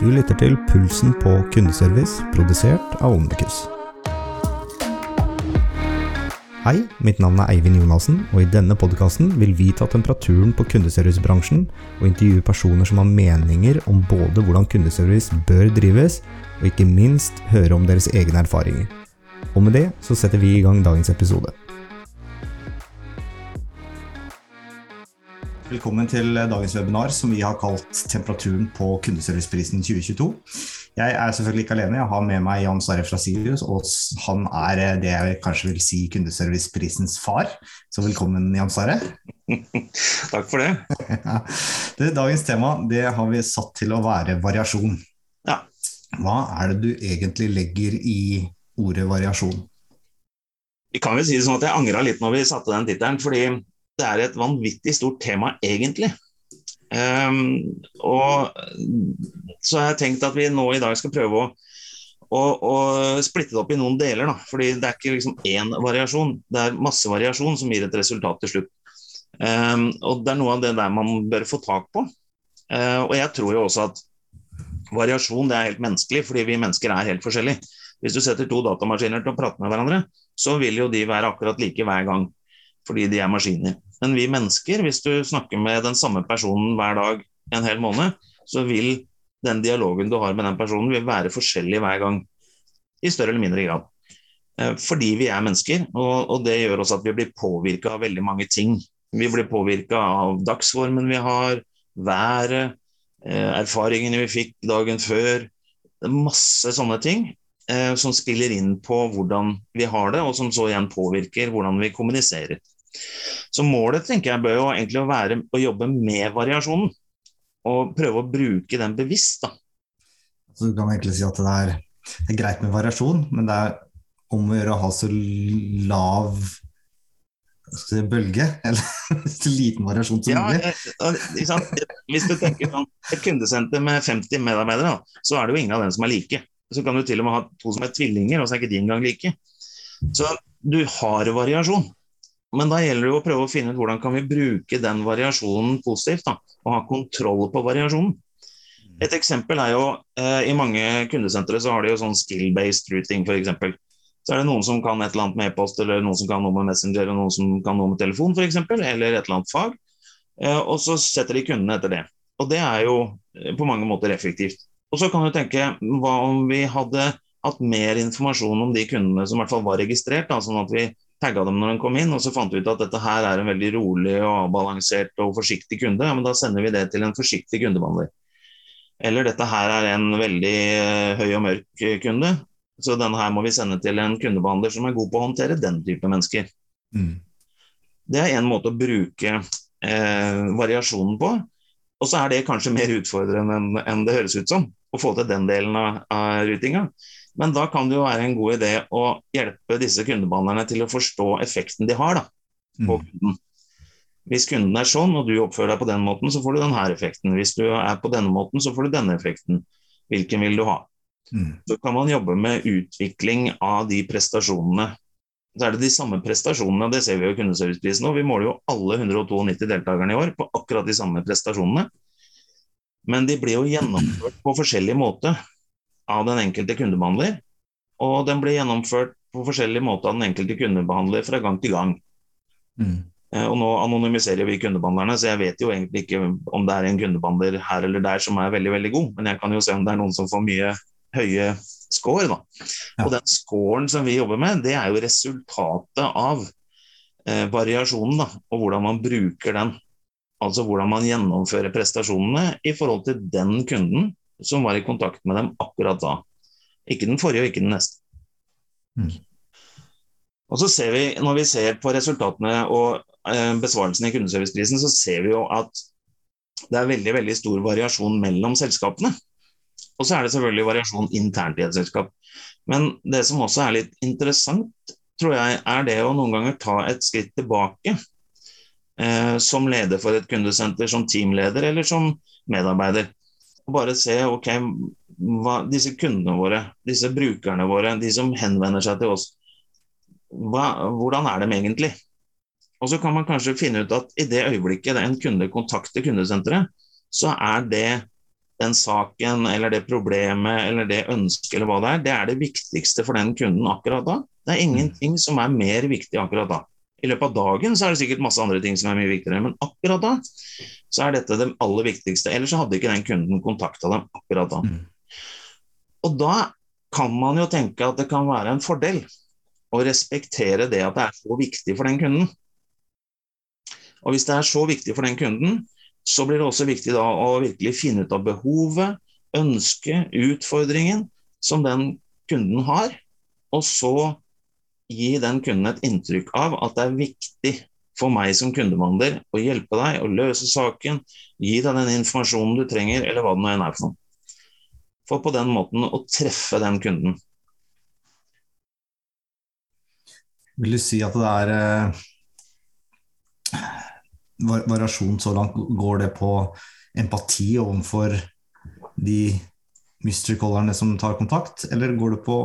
Du lytter til Pulsen på kundeservice, produsert av Omnikus. Hei, mitt navn er Eivind Jonassen, og i denne podkasten vil vi ta temperaturen på kundeservicebransjen og intervjue personer som har meninger om både hvordan kundeservice bør drives, og ikke minst høre om deres egne erfaringer. Og med det så setter vi i gang dagens episode. Velkommen til dagens webinar som vi har kalt 'Temperaturen på kundeserviceprisen 2022'. Jeg er selvfølgelig ikke alene. Jeg har med meg Jan Sverre fra Sirius, og han er det jeg kanskje vil si kundeserviceprisens far. Så velkommen, Jan Sverre. Takk for det. det. Dagens tema det har vi satt til å være variasjon. Ja. Hva er det du egentlig legger i ordet variasjon? Vi kan vel si det sånn at jeg angra litt når vi satte den tittelen, fordi det er et vanvittig stort tema, egentlig. Um, og så har jeg tenkt at vi nå i dag skal prøve å, å, å splitte det opp i noen deler. Da. Fordi det er ikke liksom én variasjon, det er masse variasjon som gir et resultat til slutt. Um, og det er noe av det der man bør få tak på. Uh, og jeg tror jo også at variasjon det er helt menneskelig, fordi vi mennesker er helt forskjellige. Hvis du setter to datamaskiner til å prate med hverandre, så vil jo de være akkurat like hver gang, fordi de er maskiner. Men vi mennesker, hvis du snakker med den samme personen hver dag en hel måned, så vil den dialogen du har med den personen, vil være forskjellig hver gang. I større eller mindre grad. Eh, fordi vi er mennesker, og, og det gjør også at vi blir påvirka av veldig mange ting. Vi blir påvirka av dagsformen vi har, været, eh, erfaringene vi fikk dagen før. Masse sånne ting eh, som spiller inn på hvordan vi har det, og som så igjen påvirker hvordan vi kommuniserer. Så målet tenker jeg bør jo egentlig være å jobbe med variasjonen. Og prøve å bruke den bevisst. da. Så du kan egentlig si at det er, det er greit med variasjon, men det er om å gjøre å ha så lav si, bølge, eller så liten variasjon som mulig. Ja, Hvis du tenker sånn, et kundesenter med 50 medarbeidere, så er det jo ingen av dem som er like. Så kan du til og med ha to som er tvillinger, og så er ikke de engang like. Så du har variasjon. Men da gjelder det å prøve å finne ut hvordan kan vi bruke den variasjonen positivt. Da, og ha kontroll på variasjonen. Et eksempel er jo eh, I mange kundesentre så har de jo sånn skill-based routing f.eks. Så er det noen som kan et eller annet med e-post, eller noen som kan noe med Messenger, eller noen som kan noe med telefon f.eks., eller et eller annet fag. Eh, og så setter de kundene etter det. Og det er jo eh, på mange måter effektivt. Og så kan du tenke hva om vi hadde hatt mer informasjon om de kundene som i hvert fall var registrert, da, sånn at vi tagga dem når de kom inn, og så fant vi ut at dette her er en veldig rolig og avbalansert og forsiktig kunde. Ja, men da sender vi det til en forsiktig kundebehandler. Eller dette her er en veldig eh, høy og mørk kunde, så denne her må vi sende til en kundebehandler som er god på å håndtere den type mennesker. Mm. Det er én måte å bruke eh, variasjonen på. Og så er det kanskje mer utfordrende enn det høres ut som, å få til den delen av, av rutinga. Men da kan det jo være en god idé å hjelpe disse kundebehandlerne til å forstå effekten de har da, på mm. kunden. Hvis kunden er sånn, og du oppfører deg på den måten, så får du denne effekten. Hvis du er på denne måten, så får du denne effekten. Hvilken vil du ha? Mm. Så kan man jobbe med utvikling av de prestasjonene. Så er det de samme prestasjonene, det ser vi jo i kundeserviceprisen nå. Vi måler jo alle 192 deltakerne i år på akkurat de samme prestasjonene. Men de blir jo gjennomført på forskjellig måte av den enkelte kundebehandler. Og den blir gjennomført på forskjellig måte av den enkelte kundebehandler fra gang til gang. Mm. Eh, og Nå anonymiserer vi kundebehandlerne, så jeg vet jo egentlig ikke om det er en kundebehandler her eller der som er veldig veldig god, men jeg kan jo se om det er noen som får mye høye score. da. Ja. Og den scoren som vi jobber med, det er jo resultatet av eh, variasjonen, da, og hvordan man bruker den. Altså hvordan man gjennomfører prestasjonene i forhold til den kunden som var i kontakt med dem akkurat da. Ikke den forrige og ikke den neste. Mm. Og så ser vi, Når vi ser på resultatene og eh, besvarelsen i kundeserviceprisen, så ser vi jo at det er veldig veldig stor variasjon mellom selskapene. Og så er det selvfølgelig variasjon internt i et selskap. Men det som også er litt interessant, tror jeg, er det å noen ganger ta et skritt tilbake. Eh, som leder for et kundesenter, som teamleder eller som medarbeider. Og bare se ok, hva, disse kundene våre, disse brukerne våre, de som henvender seg til oss, hva, hvordan er dem egentlig? Og så kan man kanskje finne ut at i det øyeblikket en kunde kontakter kundesenteret, så er det den saken eller det problemet eller det ønsket eller hva det er, det er det viktigste for den kunden akkurat da. Det er ingenting som er mer viktig akkurat da. I løpet av dagen så er det sikkert masse andre ting som er mye viktigere, men akkurat da så er dette det aller viktigste. Ellers så hadde ikke den kunden kontakta dem akkurat da. Mm. Og da kan man jo tenke at det kan være en fordel å respektere det at det er så viktig for den kunden. Og hvis det er så viktig for den kunden, så blir det også viktig da å virkelig finne ut av behovet, ønsket, utfordringen som den kunden har, og så gi den kunden et inntrykk av at det er viktig for meg som kundemandler å hjelpe deg å løse saken, gi deg den informasjonen du trenger, eller hva det nå enn er for noe. For på den måten å treffe den kunden. Vil du si at det er eh, variasjon så langt? Går det på empati overfor de mystery-callerne som tar kontakt, eller går det på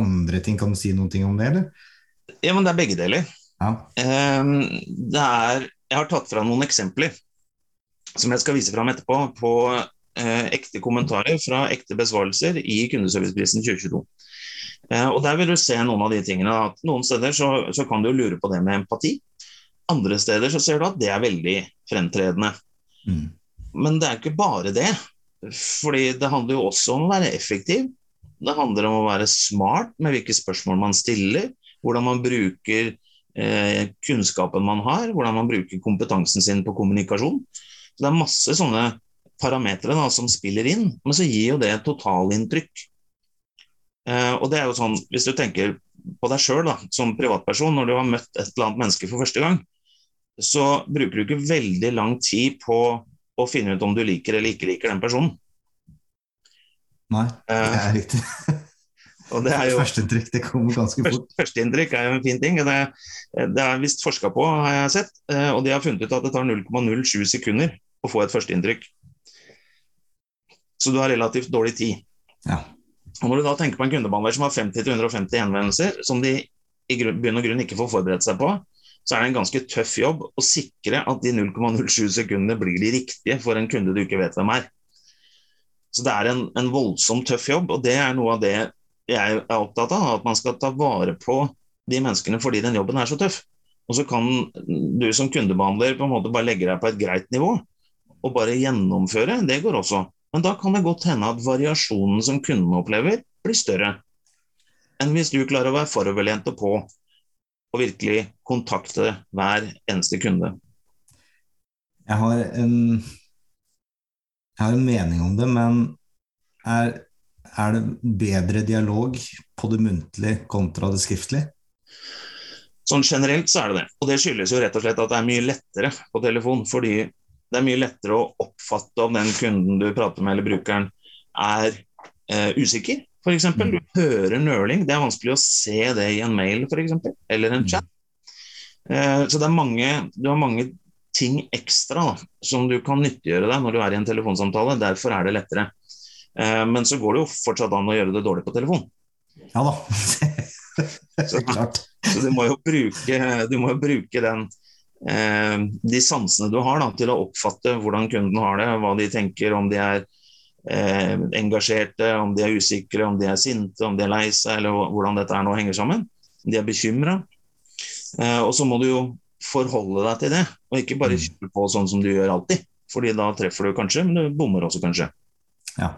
andre ting? Kan du si noe om det, eller? Ja, men det er begge deler. Ja. Um, det er, jeg har tatt fram noen eksempler som jeg skal vise fram etterpå, på uh, ekte kommentarer fra ekte besvarelser i Kundeserviceprisen 2022. Uh, og Der vil du se noen av de tingene. at Noen steder så, så kan du lure på det med empati. Andre steder så ser du at det er veldig fremtredende. Mm. Men det er ikke bare det. Fordi det handler jo også om å være effektiv. Det handler om å være smart med hvilke spørsmål man stiller. Hvordan man bruker eh, kunnskapen man har. Hvordan man bruker kompetansen sin på kommunikasjon. Så det er masse sånne parametere som spiller inn, men så gir jo det et totalinntrykk. Eh, og det er jo sånn, Hvis du tenker på deg sjøl som privatperson, når du har møtt et eller annet menneske for første gang, så bruker du ikke veldig lang tid på å finne ut om du liker eller ikke liker den personen. Nei, det er eh, riktig. Og det er jo, Førsteinntrykk det kommer ganske fort. Førsteinntrykk er jo en fin ting. Det, det er visst forska på, har jeg sett. Eh, og de har funnet ut at det tar 0,07 sekunder å få et førsteinntrykk. Så du har relativt dårlig tid. Ja. Og Når du da tenker på en kundebehandler som har 50-150 henvendelser, som de i bunn og grunn ikke får forberedt seg på, så er det en ganske tøff jobb å sikre at de 0,07 sekundene blir de riktige for en kunde du ikke vet hvem er. Så det er en, en voldsomt tøff jobb, og det er noe av det jeg er opptatt av. At man skal ta vare på de menneskene fordi den jobben er så tøff. Og så kan du som kundebehandler på en måte bare legge deg på et greit nivå og bare gjennomføre. Det går også. Men da kan det godt hende at variasjonen som kunden opplever, blir større enn hvis du klarer å være foroverlent og på og virkelig kontakte hver eneste kunde. Jeg har en, jeg har en mening om det, men er, er det bedre dialog på det muntlige kontra det skriftlige? Sånn generelt så er det det. Og det skyldes jo rett og slett at det er mye lettere på telefon. Fordi det er mye lettere å oppfatte om den kunden du prater med eller brukeren er eh, usikker. For Mm. Du hører nøling. Det er vanskelig å se det i en mail for eksempel, eller en mm. chat. Eh, så det er mange, du har mange ting ekstra da, som du kan nyttiggjøre deg når du er i en telefonsamtale. Derfor er det lettere. Eh, men så går det jo fortsatt an å gjøre det dårlig på telefon. Ja da. så, så du må jo bruke, må jo bruke den, eh, de sansene du har da, til å oppfatte hvordan kunden har det, hva de tenker, om de er eh, engasjerte, om de er usikre, om de er sinte, om de er lei seg, eller hvordan dette er nå henger sammen. De er bekymra. Eh, og så må du jo forholde deg til det, og ikke bare mm. kjøre på sånn som du gjør alltid. Fordi da treffer du kanskje, men du bommer også kanskje. Ja,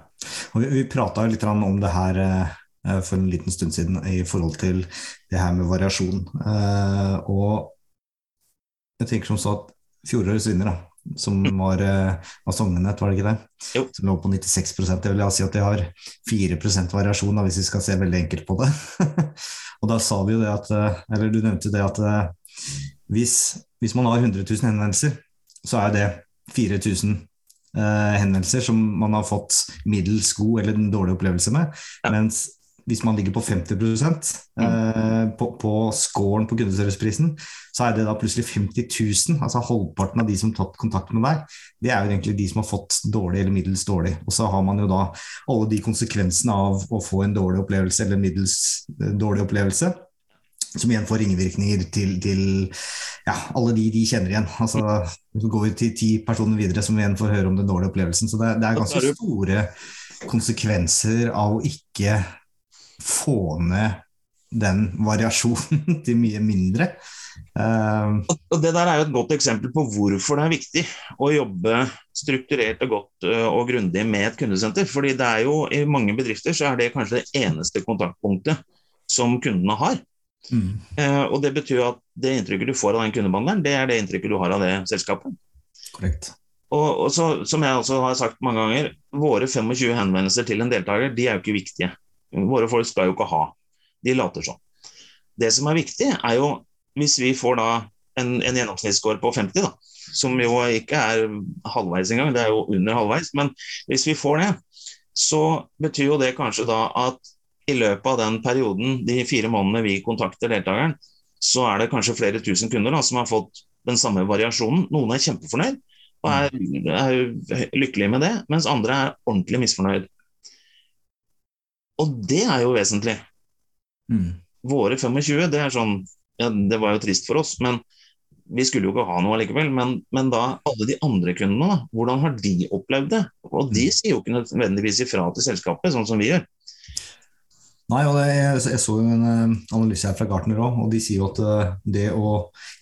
og Vi, vi prata litt om det her eh, for en liten stund siden i forhold til det her med variasjon. Eh, og jeg tenker som så at fjorårets vinner, da, som var, av var Sognenet, var det ikke det? Jo. Som lå på 96% Det vil si at de har 4 variasjon, da, hvis vi skal se veldig enkelt på det. og da sa vi jo det at eh, Eller du nevnte det at eh, hvis, hvis man har 100 000 henvendelser, så er det 4000 eh, henvendelser som man har fått middels god eller en dårlig opplevelse med. Ja. Mens hvis man ligger på 50 mm. eh, på, på scoren på kundeserviceprisen, så er det da plutselig 50 000. Altså halvparten av de som har tatt kontakt med deg, det er jo egentlig de som har fått dårlig eller middels dårlig. Og så har man jo da alle de konsekvensene av å få en dårlig opplevelse eller middels eh, dårlig opplevelse. Som igjen får ringvirkninger til, til ja, alle de de kjenner igjen. Altså, så går vi til ti personer videre som igjen får høre om den dårlige opplevelsen. Så det, det er ganske store konsekvenser av å ikke få ned den variasjonen til mye mindre. Uh, og Det der er jo et godt eksempel på hvorfor det er viktig å jobbe strukturert og godt og grundig med et kundesenter. fordi det er jo I mange bedrifter så er det kanskje det eneste kontaktpunktet som kundene har. Mm. Uh, og Det betyr at det inntrykket du får av den kundebehandleren, det er det inntrykket du har av det selskapet. Korrekt. Og, og så, Som jeg også har sagt mange ganger, våre 25 henvendelser til en deltaker de er jo ikke viktige. Våre folk skal jo ikke ha. De later sånn. Det som er viktig, er jo hvis vi får da en, en gjennomsnittsscore på 50, da, som jo ikke er halvveis engang, det er jo under halvveis, men hvis vi får det, så betyr jo det kanskje da at i løpet av den perioden, de fire månedene vi kontakter deltakeren, så er det kanskje flere tusen kunder da, som har fått den samme variasjonen. Noen er kjempefornøyd og er, er lykkelige med det, mens andre er ordentlig misfornøyd. Og det er jo vesentlig. Mm. Våre 25, det er sånn ja, Det var jo trist for oss, men vi skulle jo ikke ha noe allikevel. Men, men da alle de andre kundene, da, hvordan har de opplevd det? Og de mm. sier jo ikke nødvendigvis ifra til selskapet, sånn som vi gjør. Nei, og jeg, jeg, så en uh, analyse her fra Gartner òg, og de sier jo at uh, det å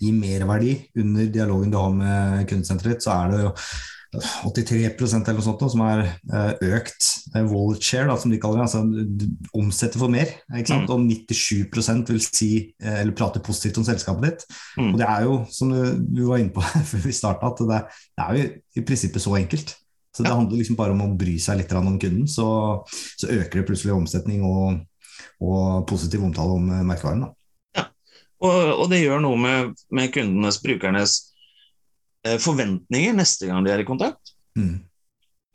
gi merverdi under dialogen du har med kundesenteret ditt, så er det jo 83% eller noe sånt som er eh, økt eh, wallet share, da, som de kaller det. Altså omsetter for mer. Ikke sant? Mm. Og 97 vil si, eh, eller prate positivt om selskapet ditt. Mm. Og det er jo, som du var inne på før vi starta, at det, det, er jo i prinsippet så enkelt. Så det handler liksom bare om å bry seg litt om kunden, så, så øker det plutselig omsetning og, og positiv omtale om merkevaren. Ja, og, og, det gjør noe med, med kundenes, brukernes Eh, forventninger neste gang de er i kontakt. Mm.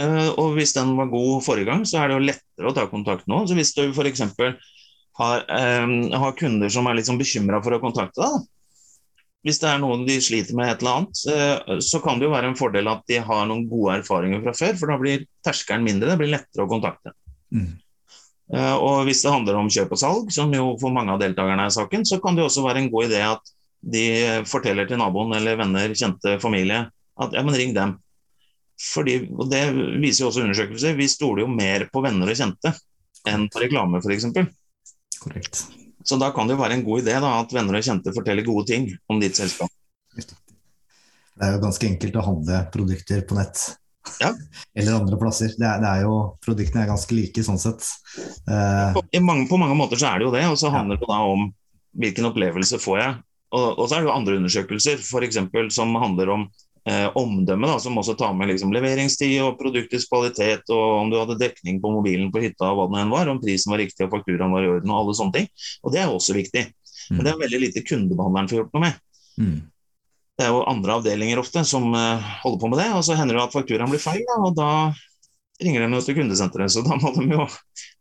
Eh, og hvis den var god forrige gang, så er det jo lettere å ta kontakt nå. Så hvis du f.eks. Har, eh, har kunder som er litt sånn bekymra for å kontakte deg, hvis det er noen de sliter med et eller annet, uh, så kan det jo være en fordel at de har noen gode erfaringer fra før, for da blir terskelen mindre, det blir lettere å kontakte. Mm. Uh, og hvis det handler om kjøp og salg, som jo for mange av deltakerne er saken, så kan det også være en god idé at de forteller til naboen eller venner, kjente familie at ja, men ring dem. Fordi, og Det viser jo også undersøkelser. Vi stoler jo mer på venner og kjente enn på reklame f.eks. Korrekt. Så da kan det jo være en god idé da, at venner og kjente forteller gode ting om ditt selskap. Det er jo ganske enkelt å handle produkter på nett. Ja. Eller andre plasser. Det er, det er, jo, Produktene er ganske like sånn sett. Uh, på, mange, på, mange, måter så er det jo det. Og så handler det da om hvilken opplevelse får jeg. Og, og, så er det jo andre undersøkelser for eksempel, som handler om eh, omdømme, da, som også tar med liksom, leveringstid og produktets kvalitet, og om du hadde dekning på mobilen på hytta, og hva det enn var, om prisen var riktig og fakturaen var i orden, og alle sånne ting. Og det er også viktig. Men det er veldig lite kundebehandleren får gjort noe med. Mm. Det er jo andre avdelinger ofte som uh, holder på med det, og så hender det at fakturaen blir feil, og da ringer de til kundesenteret. Så da må, jo,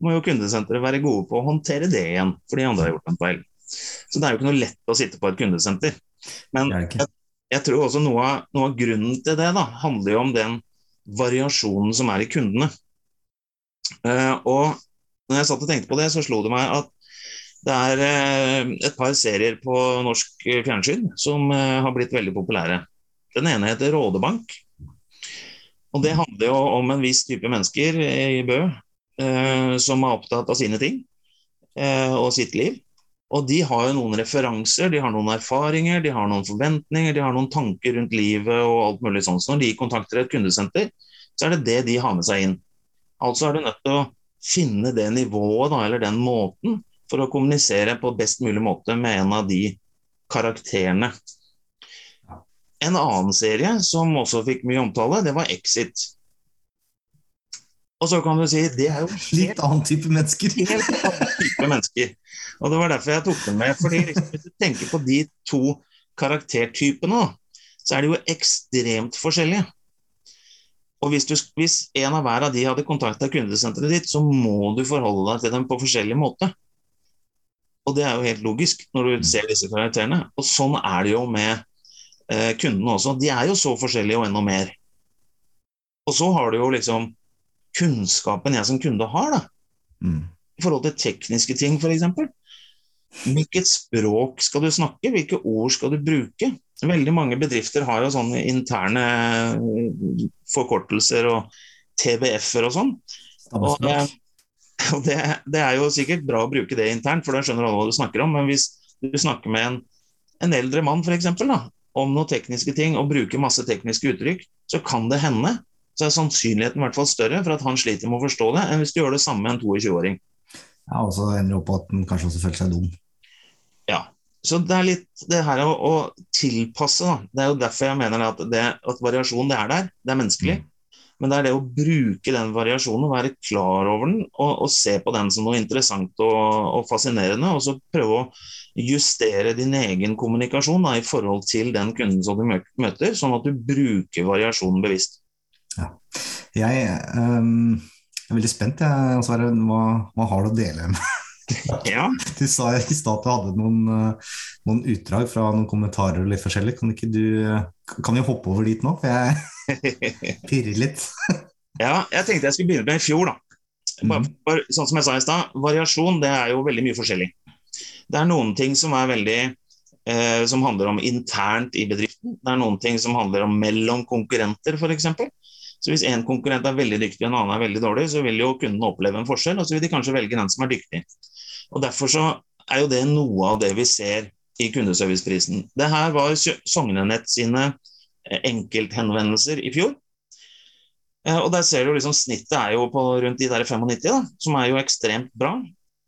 må jo kundesenteret være gode på å håndtere det igjen, fordi andre har gjort en feil. Så det er jo ikke noe lett å sitte på et kundesenter. Men jeg, jeg, tror også noe av, noe av, grunnen til det da, handler jo om den variasjonen som er i kundene. Uh, og når jeg satt og tenkte på det, så slo det meg at det er uh, et par serier på norsk fjernsyn som uh, har blitt veldig populære. Den ene heter Rådebank. Og Det handler jo om en viss type mennesker i Bø som er opptatt av sine ting og sitt liv. Og de har jo noen referanser, de har noen erfaringer, de har noen forventninger, de har noen tanker rundt livet og alt mulig sånt. Så når de kontakter et kundesenter, så er det det de har med seg inn. Altså er du nødt til å finne det nivået, da, eller den måten, for å kommunisere på best mulig måte med en av de karakterene. En annen serie som også fikk mye omtale, det var Exit. Og så kan du si det er jo helt, Litt annen type mennesker. Helt annen type mennesker. Og det var derfor jeg tok den med. fordi Hvis du tenker på de to karaktertypene, så er de jo ekstremt forskjellige. Og hvis, du, hvis en av hver av de hadde kontakta kundesenteret ditt, så må du forholde deg til dem på forskjellig måte. Og det er jo helt logisk når du ser disse karakterene. Og sånn er det jo med eh, kundene også. De er jo så forskjellige og enda mer. Og så har du jo liksom kunnskapen jeg som kunde har, da, mm. i forhold til tekniske ting f.eks. Hvilket språk skal du snakke, hvilke ord skal du bruke? Veldig mange bedrifter har jo sånne interne eh, forkortelser og TBF-er og sånn. Og, eh, og det, det, er jo sikkert bra å bruke det internt, for da skjønner alle hva du snakker om. Men hvis du snakker med en, en eldre mann for eksempel, da, om noen tekniske ting og bruker masse tekniske uttrykk, så kan det hende så er sannsynligheten i hvert fall større for at han sliter med å forstå det, enn hvis du gjør det samme med en 22-åring. Ja, og så ender det opp på at han kanskje også føler seg dum. Ja. Så det er litt det her å, å tilpasse, da. Det er jo derfor jeg mener at, det, at variasjon det er der. Det er menneskelig. Mm. Men det er det å bruke den variasjonen, være klar over den og, og se på den som noe interessant og, og, fascinerende. Og så prøve å justere din egen kommunikasjon da, i forhold til den kunden som du møter, sånn at du bruker variasjonen bevisst. Ja. Jeg um, er veldig spent. Jeg, Sverre, hva, hva har du å dele med ja. Du sa i stad at du hadde noen, eh, noen, utdrag fra noen kommentarer og litt forskjellig. Kan ikke du Kan vi hoppe over dit nå? For jeg pirrer litt. ja, jeg tenkte jeg skulle begynne med i fjor, da. Bare, mhm. bare, sånn som jeg sa i stad, variasjon det er jo veldig mye forskjellig. Det er noen ting som er veldig eh, som handler om internt i bedriften. Det er noen ting som handler om mellom konkurrenter, f.eks. Så Hvis én konkurrent er veldig dyktig og en annen er veldig dårlig, så vil jo kunden oppleve en forskjell, og så vil de kanskje velge den som er dyktig. Og Derfor så er jo det noe av det vi ser i kundeserviceprisen. Det her var Sognenett sine eh, enkelthenvendelser i fjor. Eh, og der ser du liksom Snittet er jo på rundt de der 95, da, som er jo ekstremt bra.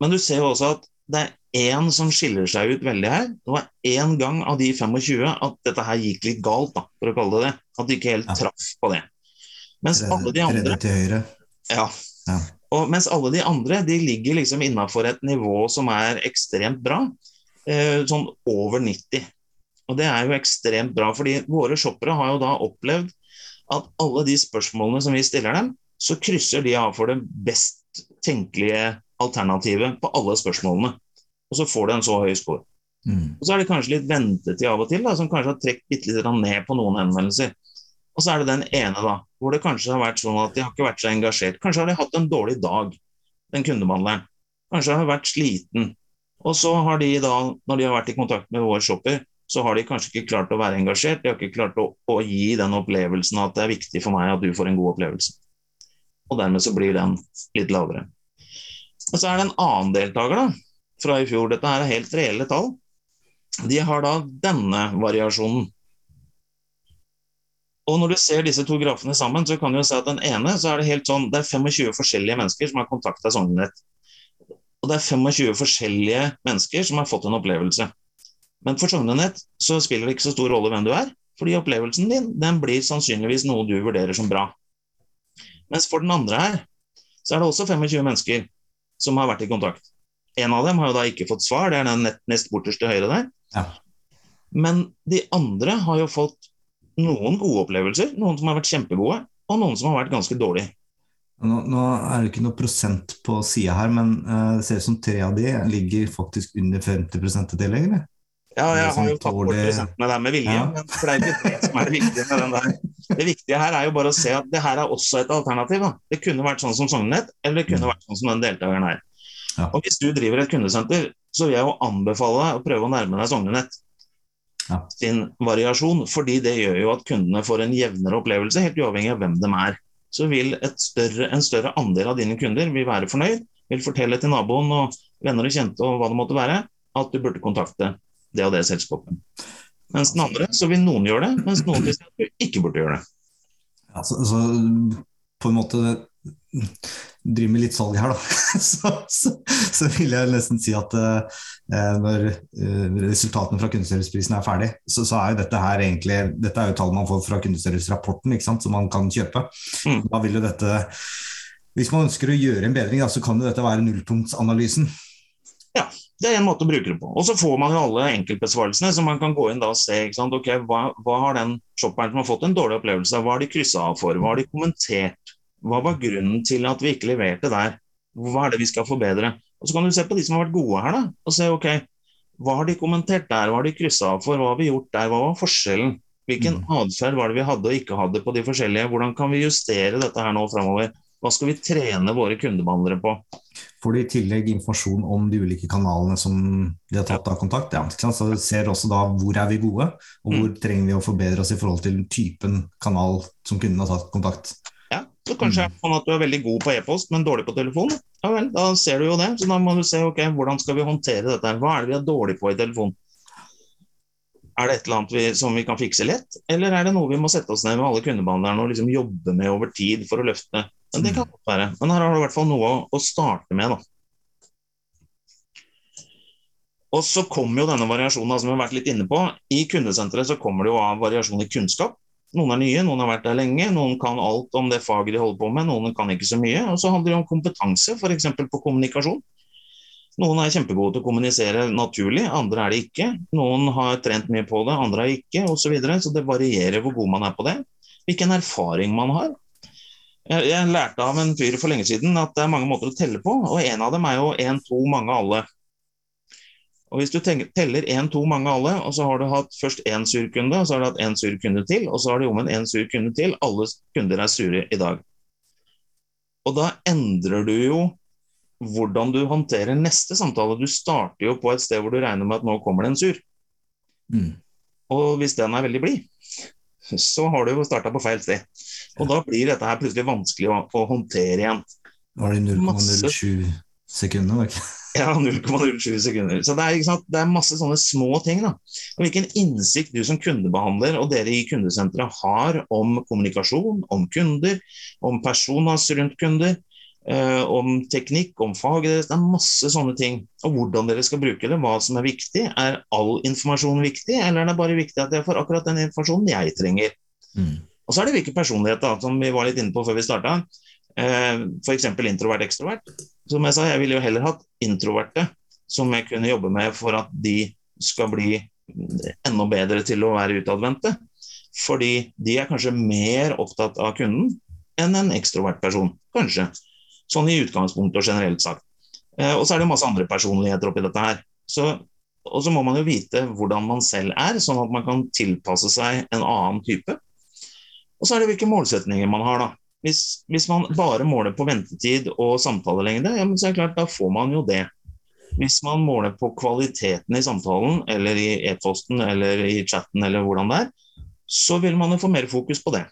Men du ser jo også at det er én som skiller seg ut veldig her. Det var én gang av de 25 at dette her gikk litt galt, da, for å kalle det det. At de ikke helt traff på det. Mens alle de andre til høyre. Ja. ja. Og mens alle de andre de ligger liksom innafor et nivå som er ekstremt bra. Eh, sånn over 90. Og det er jo ekstremt bra, fordi våre shoppere har jo da opplevd at alle de spørsmålene som vi stiller dem, så krysser de av for det best tenkelige alternativet på alle spørsmålene. Og så får de en så høy score. Mm. Og så er det kanskje litt ventetid av og til, da, som kanskje har trukket bitte litt ned på noen henvendelser. Og så er det den ene, da, hvor det kanskje har vært sånn at de har ikke vært så engasjert. Kanskje har de hatt en dårlig dag, den kundebehandleren. Kanskje har de vært sliten. Og så har de da, når de har vært i kontakt med vår shopper, så har de kanskje ikke klart å være engasjert. De har ikke klart å, å gi den opplevelsen at det er viktig for meg at du får en god opplevelse. Og dermed så blir den litt lavere. Og så er det en annen deltaker da, fra i fjor. Dette er helt reelle tall. De har da denne variasjonen. Og når du ser disse to grafene sammen, så kan du jo se at den ene så er det helt sånn, det er 25 forskjellige mennesker som har kontakta Sognenett. Og det er 25 forskjellige mennesker som har fått en opplevelse. Men for Sognenett så spiller det ikke så stor rolle hvem du er, fordi opplevelsen din den blir sannsynligvis noe du vurderer som bra. Mens for den andre her, så er det også 25 mennesker som har vært i kontakt. En av dem har jo da ikke fått svar, det er den nest bortest til høyre der. Ja. Men de andre har jo fått noen gode opplevelser, noen som har vært kjempegode, og noen som har vært ganske dårlige. Nå, nå er det ikke noe prosent på sida her, men uh, det ser ut som tre av de ligger faktisk under 50 i tillegg, eller? Ja, jeg har jo tatt bort prosentene der med vilje, ja. for det er ikke det som er det viktige med den der. Det viktige her er jo bare å se at det her er også et alternativ. Da. Det kunne vært sånn som Sognet, eller det kunne mm. vært sånn som den deltakeren her. Ja. Og Hvis du driver et kundesenter, så vil jeg jo anbefale deg å prøve å nærme deg Sognenett ja. sin variasjon. fordi det gjør jo at kundene får en jevnere opplevelse, helt uavhengig av hvem de er. Så vil større, en større andel av dine kunder vil være fornøyd, vil fortelle til naboen og venner og kjente og hva det måtte være, at du burde kontakte det og det selskapet. Mens den andre så vil noen gjøre det, mens noen vil si at du ikke burde gjøre det. Ja, så, så på en måte driver med litt salg her, da, så, så, så, vil jeg nesten si at uh, når uh, resultatene fra kundeserviceprisen er ferdig, så, så, er jo dette her egentlig Dette er jo tall man får fra kundeservicerapporten, ikke sant, som man kan kjøpe. Mm. Da vil jo dette Hvis man ønsker å gjøre en bedring, da, så kan jo dette være nullpunktsanalysen. Ja, det er en måte å bruke det på. Og så får man jo alle enkeltbesvarelsene, så man kan gå inn da og se okay, hva, hva, har den shopperen som har fått en dårlig opplevelse, hva har de kryssa av for, hva har de kommentert, hva var grunnen til at vi ikke leverte der? Hva er det vi skal forbedre? Og Så kan du se på de som har vært gode her, da, og se ok, hva har de kommentert der, hva har de kryssa av for, hva har vi gjort der, hva var forskjellen? Hvilken mm. atferd var det vi hadde og ikke hadde på de forskjellige? Hvordan kan vi justere dette her nå framover? Hva skal vi trene våre kundebehandlere på? får du i tillegg informasjon om de ulike kanalene som de har tatt av kontakt. Ja, så du ser også da hvor er vi gode, og hvor mm. trenger vi å forbedre oss i forhold til typen kanal som kunden har tatt kontakt. Så kanskje mm. sånn at du er veldig god på e-post, men dårlig på telefon. Ja vel, da ser du jo det. Så da må du se ok, hvordan skal vi håndtere dette. her, Hva er det vi er dårlig på i telefon? Er det et eller annet vi, som vi kan fikse lett, eller er det noe vi må sette oss ned med alle kundebehandlerne og liksom jobbe med over tid for å løfte? Men det kan godt være. Men her har du i hvert fall noe å, starte med, da. Og så kommer jo denne variasjonen som vi har vært litt inne på. I kundesenteret så kommer det jo av variasjon i kunnskap. Noen er nye, noen har vært der lenge, noen kan alt om det faget de holder på med, noen kan ikke så mye. Og så handler det om kompetanse, f.eks. på kommunikasjon. Noen er kjempegode til å kommunisere naturlig, andre er det ikke. Noen har trent mye på det, andre har ikke, osv. Så, videre. så det varierer hvor god man er på det. Hvilken erfaring man har. Jeg, lærte av en fyr for lenge siden at det er mange måter å telle på, og en av dem er jo én, to, mange, alle. Og Hvis du teller én, to, mange, alle, og så har du hatt først én sur kunde, og så har du hatt én sur kunde til, og så har du omvendt én sur kunde til, alle kunder er sure i dag. Og da endrer du jo hvordan du håndterer neste samtale. Du starter jo på et sted hvor du regner med at nå kommer det en sur. Mm. Og hvis den er veldig blid, så har du jo starta på feil sted. Og da blir dette her plutselig vanskelig å, å håndtere igjen. Var det 0,07 sekunder? Var ikke? Ja, 0,07 sekunder. Så det er, det er, masse sånne små ting. da. Og Hvilken innsikt du som kundebehandler og dere i kundesenteret har om kommunikasjon, om kunder, om personas rundt kunder, eh, om teknikk, om faget deres. Det er masse sånne ting. Og hvordan dere skal bruke det, hva som er viktig. Er all informasjon viktig, eller er det bare viktig at jeg får akkurat den informasjonen jeg trenger? Mm. Og så er det hvilken personlighet, da, som vi var litt inne på før vi starta. Eh, F.eks. introvert-ekstrovert. Som jeg sa, jeg ville jo heller hatt introverte som jeg kunne jobbe med for at de skal bli enda bedre til å være utadvendte. Fordi de er kanskje mer opptatt av kunden enn en ekstrovert person. Kanskje. Sånn i utgangspunktet og generelt sagt. Eh, og så er det masse andre personligheter oppi dette her. Så, og så må man jo vite hvordan man selv er, sånn at man kan tilpasse seg en annen type. Og så er det hvilke målsetninger man har, da. Hvis, hvis man bare måler på ventetid og samtalelengde, ja, men så er det klart, da får man jo det. Hvis man måler på kvaliteten i samtalen, eller i e-posten, eller i chatten, eller hvordan det er, så vil man jo få mer fokus på det.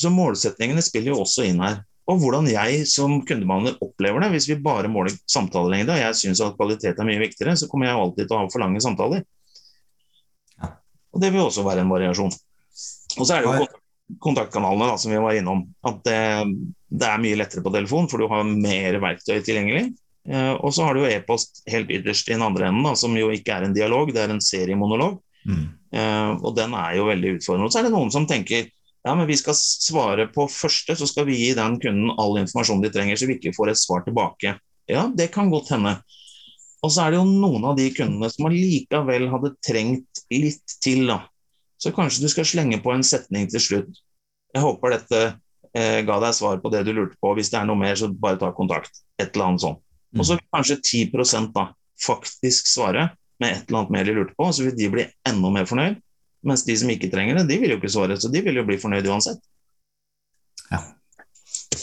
Så målsetningene spiller jo også inn her. Og hvordan jeg som kundebehandler opplever det. Hvis vi bare måler samtalelengde, og jeg syns at kvalitet er mye viktigere, så kommer jeg alltid til å ha for lange samtaler. Og det vil også være en variasjon. Og så er det jo kontaktkanalene da, som vi var innom. At det, det, er mye lettere på telefon, for du har mer verktøy tilgjengelig. Eh, og så har du jo e-post helt ytterst i den andre enden, da, som jo ikke er en dialog, det er en seriemonolog. Mm. Eh, og den er jo veldig utfordrende. Og så er det noen som tenker ja, men vi skal svare på første, så skal vi gi den kunden all informasjon de trenger, så vi ikke får et svar tilbake. Ja, det kan godt hende. Og så er det jo noen av de kundene som allikevel hadde trengt litt til. da, så kanskje du skal slenge på en setning til slutt. Jeg håper dette eh, ga deg svar på det du lurte på. Hvis det er noe mer, så bare ta kontakt. Et eller annet sånt. Mm. Og så vil kanskje 10% da faktisk svare med et eller annet mer de lurte på, så vil de bli enda mer fornøyd. Mens de som ikke trenger det, de vil jo ikke svare, så de vil jo bli fornøyd uansett. Ja.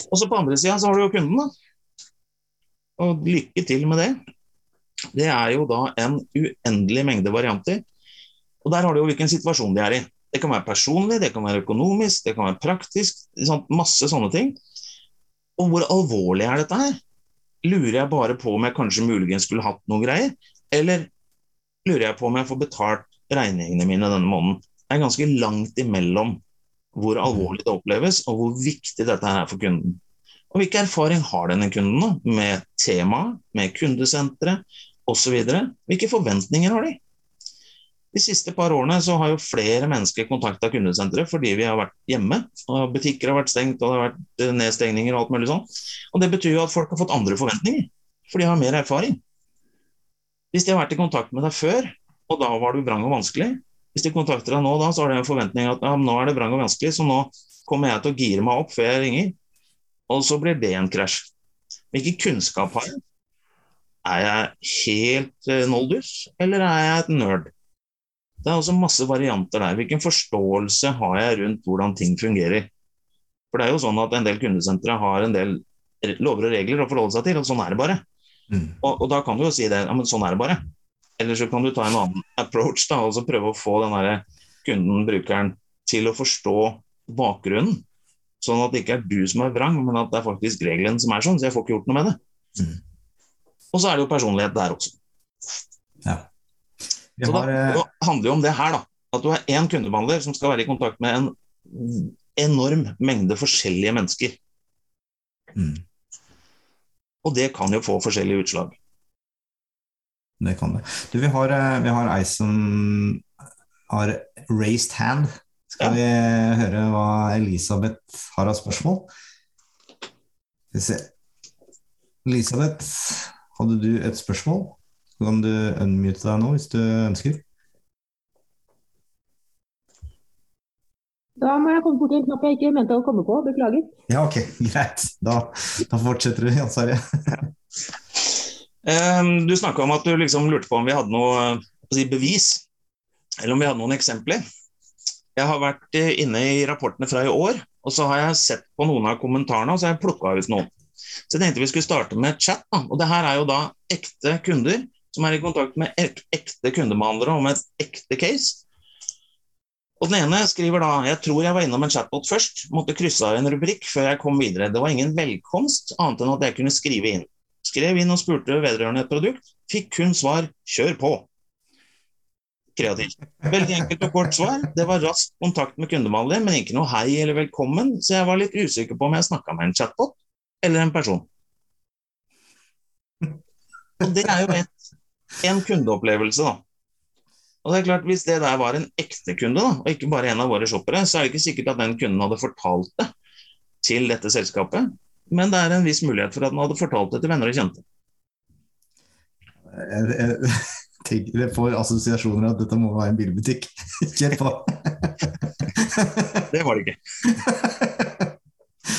Og så på andre sida så har du jo kunden, da. Og lykke til med det. Det er jo da en uendelig mengde varianter. Og Der har du jo hvilken situasjon de er i. Det kan være personlig, det kan være økonomisk, det kan være praktisk. Sånn, masse sånne ting. Og hvor alvorlig er dette her? Lurer jeg bare på om jeg kanskje muligens skulle hatt noen greier? Eller lurer jeg på om jeg får betalt regningene mine denne måneden? Det er ganske langt imellom hvor alvorlig det oppleves, og hvor viktig dette er for kunden. Og hvilken erfaring har denne kunden da, med temaet, med kundesenteret osv.? Hvilke forventninger har de? De siste par årene så har jo flere mennesker kontakta kundesenteret fordi vi har vært hjemme. og Butikker har vært stengt, og det har vært eh, nedstengninger og alt mulig sånn. Og Det betyr jo at folk har fått andre forventninger, for de har mer erfaring. Hvis de har vært i kontakt med deg før, og da var du vrang og vanskelig Hvis de kontakter deg nå, da, så har de en forventning at ja, nå er det vrang og vanskelig, så nå kommer jeg til å gire meg opp før jeg ringer. Og så blir det en krasj. Hvilken kunnskap har jeg? Er jeg helt eh, noldus, eller er jeg et nerd? Det er også masse varianter der. Hvilken forståelse har jeg rundt hvordan ting fungerer? For det er jo sånn at En del kundesentre har en del lover og regler å forholde seg til, og sånn er det bare. Mm. Og, og da kan du jo si det, ja, men sånn er det bare. Eller så kan du ta en annen approach da, og så prøve å få den der kunden, brukeren, til å forstå bakgrunnen. Sånn at det ikke er du som er vrang, men at det er faktisk regelen som er sånn. Så jeg får ikke gjort noe med det. Mm. Og så er det jo personlighet der også. Ja. Så da, eh, handler det om det her, da. At du har én kundebehandler som skal være i kontakt med en enorm mengde forskjellige mennesker. mm, Og det kan jo få forskjellige utslag. det kan det. Du, vi har, eh, vi har ei som har raised hand. Skal Ja. vi høre hva Elisabeth har av spørsmål? Skal vi se. Elisabeth, hadde du et spørsmål? Så kan du unmute deg nå hvis du ønsker. Da må jeg komme borti en knapp jeg ikke mente å komme på. Beklager. Ja, ok, greit. Da, da fortsetter du, Jan Sverre. Eh, Du snakka om at du liksom lurte på om vi hadde noe å si, bevis, eller om vi hadde noen eksempler. Jeg har vært eh, inne i rapportene fra i år, og så har jeg sett på noen av kommentarene, og så har jeg plukka ut noen. Så jeg tenkte vi skulle starte med chat. Da. Og det her er jo da ekte kunder som er i kontakt med ek ekte kundebehandlere om et ekte case. Og Den ene skriver da jeg tror jeg var innom en chatbot først, måtte krysse av en rubrikk før jeg kom videre. Det var ingen velkomst, annet enn at jeg kunne skrive inn. Skrev inn og spurte vedrørende et produkt, fikk kun svar 'kjør på'. Kreativt. Veldig enkelt og kort svar. Det var rask kontakt med kundebehandler, men ikke noe hei eller velkommen, så jeg var litt usikker på om jeg snakka med en chatbot eller en person. Og det er jo et, en kundeopplevelse, da. Og det er klart, Hvis det der var en ekte kunde, da, og ikke bare en av våre shoppere, så er det ikke sikkert at den kunden hadde fortalt det til dette selskapet, men det er en viss mulighet for at den hadde fortalt det til venner og kjente. Jeg, jeg, tenker, jeg får assosiasjoner at dette må være en bilbutikk. Kjør på! Det var det ikke.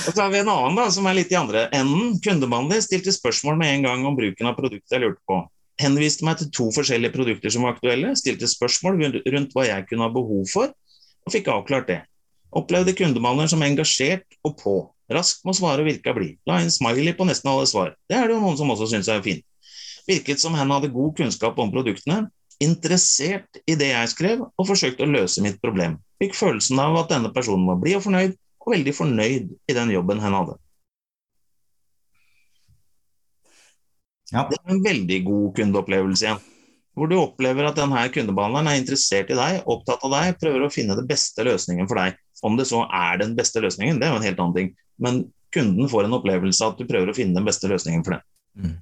Og så har vi en annen da, som er litt i andre enden. Kundebehandler stilte spørsmål med en gang om bruken av produktet jeg lurte på. Henviste meg til to forskjellige produkter som var aktuelle, stilte spørsmål rundt- hva jeg kunne ha behov for, og fikk avklart det. Opplevde kundemannen som engasjert og på. Rask med å svare og virka blid. La inn smiley på nesten alle svar. Det er det jo noen som også syns er fint. Virket som hen hadde god kunnskap om produktene, interessert i det jeg skrev, og forsøkte å løse mitt problem. Fikk følelsen av at denne personen var blid og fornøyd, og veldig fornøyd i den jobben hen hadde. Ja. Det er en veldig god kundeopplevelse igjen. Hvor du opplever at denne kundebehandleren er interessert i deg, opptatt av deg, prøver å finne den beste løsningen for deg. Om det så er den beste løsningen, det er jo en helt annen ting. Men kunden får en opplevelse av at du prøver å finne den beste løsningen for det. Mm.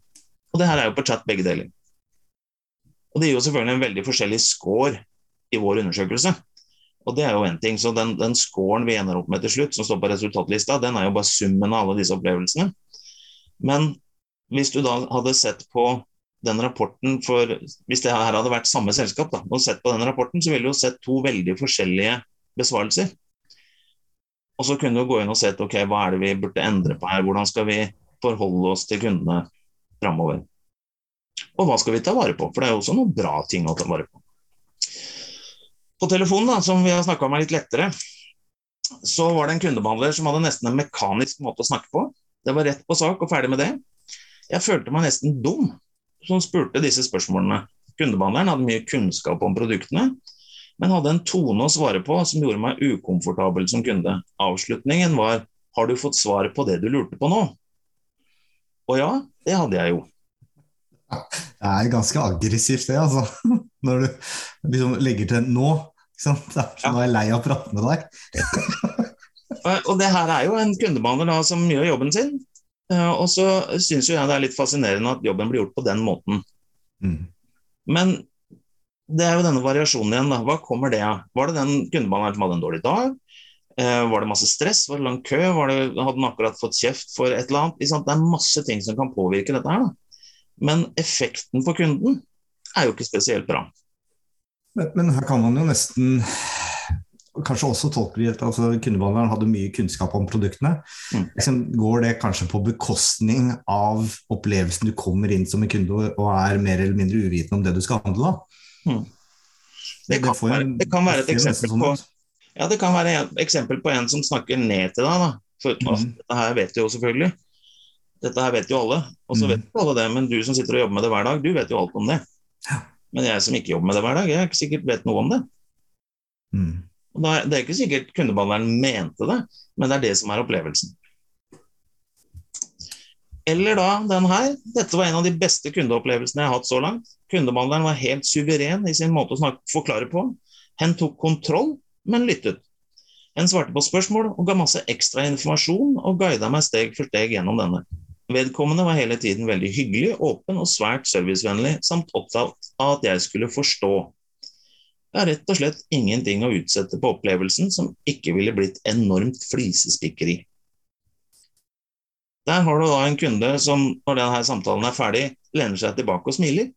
Og det her er jo på chat begge deler. Og det gir jo selvfølgelig en veldig forskjellig score i vår undersøkelse. Og det er jo en ting, så Den, den scoren vi ender opp med til slutt, som står på resultatlista, den er jo bare summen av alle disse opplevelsene. Men hvis du da hadde sett på den rapporten for Hvis det her hadde vært samme selskap, da, og sett på den rapporten, så ville du sett to veldig forskjellige besvarelser. Og så kunne du gå inn og sett ok, hva er det vi burde endre på her, hvordan skal vi forholde oss til kundene framover. Og hva skal vi ta vare på, for det er jo også noen bra ting å ta vare på. På telefonen, da, som vi har snakka om er litt lettere, så var det en kundebehandler som hadde nesten en mekanisk måte å snakke på. Det var rett på sak og ferdig med det. Jeg følte meg nesten dum som spurte disse spørsmålene. Kundebehandleren hadde mye kunnskap om produktene, men hadde en tone å svare på som gjorde meg ukomfortabel som kunde. Avslutningen var 'Har du fått svar på det du lurte på nå?' Og ja, det hadde jeg jo. Det er ganske aggressivt, det, altså. Når du liksom legger til 'nå'. Ikke sant? Ja. nå er jeg lei av å prate med deg. Og- Og det her er jo en kundebehandler da, som gjør jobben sin. Eh, Og så syns jo jeg det er litt fascinerende at jobben blir gjort på den måten. Mm. Men det er jo denne variasjonen igjen. da. Hva kommer det av? Var det den kundebehandleren som hadde en dårlig dag? Eh, var det masse stress? Var det lang kø? Var det, hadde den akkurat fått kjeft for et eller annet? Det er masse ting som kan påvirke dette her. da. Men effekten for kunden er jo ikke spesielt bra. Men, men her kan man jo nesten kanskje også tolker det at altså, kundebehandleren hadde mye kunnskap om produktene. Mm. Liksom, går det kanskje på bekostning av opplevelsen du kommer inn som en kunde og er mer eller mindre uvitende om det du skal handle? da? Mm. Det kan være- det kan være et eksempel på- Ja, det kan være et eksempel på en som snakker ned til deg. da. For, mm. altså, dette her vet du jo selvfølgelig. Dette her vet jo alle, og så Mm. vet jo alle det, men du som sitter og jobber med det hver dag, du vet jo alt om det. Ja. Men jeg som ikke jobber med det hver dag, jeg er ikke sikkert vet noe om det. Mm. Da, det er ikke sikkert kundebehandleren mente det, men det er det som er opplevelsen. Eller da den her. Dette var en av de beste kundeopplevelsene jeg har hatt så langt. Kundebehandleren var helt suveren i sin måte å snakke, forklare på. Hen tok kontroll, men lyttet. Hen svarte på spørsmål og ga masse ekstra informasjon og guida meg steg for steg gjennom denne. Vedkommende var hele tiden veldig hyggelig, åpen og svært servicevennlig, samt opptatt av at jeg skulle forstå. Det er rett og slett ingenting å utsette på opplevelsen som ikke ville blitt enormt flisespikkeri. Der har du da en kunde som, når denne samtalen er ferdig, lener seg tilbake og smiler,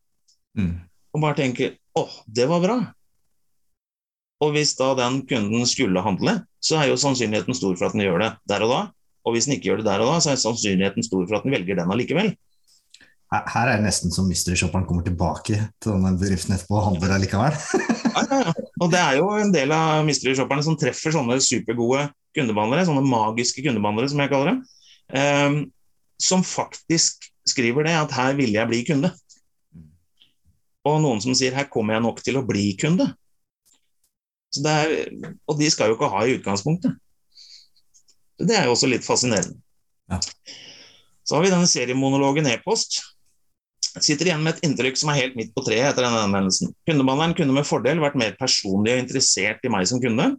Mm. og bare tenker 'åh, det var bra'. Og hvis da den kunden skulle handle, så er jo sannsynligheten stor for at den gjør det der og da. Og hvis den ikke gjør det der og da, så er sannsynligheten stor for at den velger den allikevel. Her er det nesten som mystery-shopperen kommer tilbake til denne bedriften etterpå og handler allikevel. Ja. Og det er jo en del av mystery-shopperne som treffer sånne supergode kundebehandlere, sånne magiske kundebehandlere som jeg kaller dem, um, som faktisk skriver det at her vil jeg bli kunde. Og noen som sier her kommer jeg nok til å bli kunde. Så det er, og de skal jo ikke ha i utgangspunktet. Det er jo også litt fascinerende. Ja. Så har vi denne seriemonologen e-post. Sitter igjen med et inntrykk som er helt midt på treet etter denne henvendelsen. Kundebehandleren kunne med fordel vært mer personlig og interessert i meg som kunde.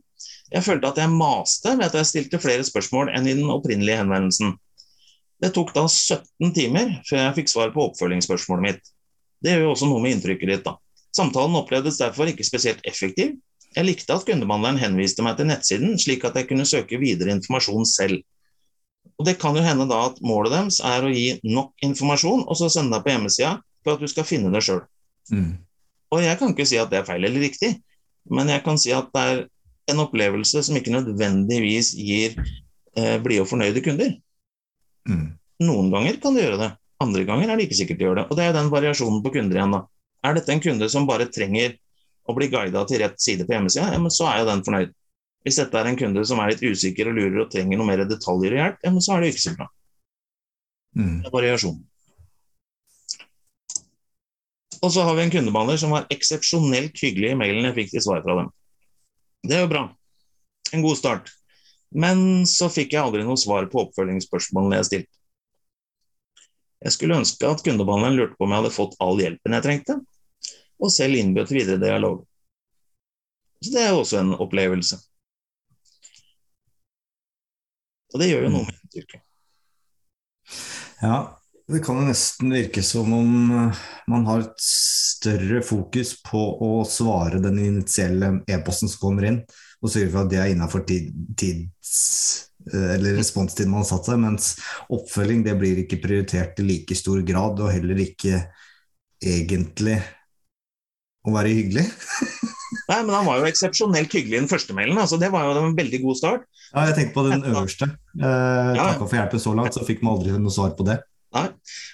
Jeg følte at jeg maste ved at jeg stilte flere spørsmål enn i den opprinnelige henvendelsen. Det tok da 17 timer før jeg fikk svar på oppfølgingsspørsmålet mitt. Det gjør jo også noe med inntrykket ditt, da. Samtalen opplevdes derfor ikke spesielt effektiv. Jeg likte at kundebehandleren henviste meg til nettsiden, slik at jeg kunne søke videre informasjon selv. Og Det kan jo hende da at målet deres er å gi nok informasjon, og så sende deg på hjemmesida for at du skal finne det sjøl. Mm. Og jeg kan ikke si at det er feil eller riktig, men jeg kan si at det er en opplevelse som ikke nødvendigvis gir eh, blide og fornøyde kunder. Mm. Noen ganger kan det gjøre det, andre ganger er det ikke sikkert det gjør det. Og det er jo den variasjonen på kunder igjen, da. Er dette en kunde som bare trenger å bli guida til rett side på hjemmesida, ja, men så er jo den fornøyd. Hvis dette er en kunde som er litt usikker og lurer og trenger noe mer detaljer og hjelp, ja, men så er det ikke så bra. Mm. Det er variasjon. Og så har vi en kundebehandler som var eksepsjonelt hyggelig i mailen jeg fikk til svar fra dem. Det er jo bra. En god start. Men så fikk jeg aldri noe svar på oppfølgingsspørsmålene jeg stilte. Jeg skulle ønske at kundebehandleren lurte på om jeg hadde fått all hjelpen jeg trengte, og selv innbød til videre dialog. Så det er jo også en opplevelse. Og det gjør jo noe med inntrykket. Ja, det kan jo nesten virke som om eh, man har et større fokus på å svare den initielle e-posten som kommer inn, og sørge for at det er innafor tid, tids, eh, eller responstiden man har satt seg, mens oppfølging det blir ikke prioritert i like stor grad, og heller ikke egentlig å være hyggelig. Nei, men han var jo eksepsjonelt hyggelig i den første mailen. Altså, det var jo en veldig god start. Ja, jeg tenker på den øverste. Eh, Ja. For hjelpen så langt, så fikk man aldri noe svar på det. Nei.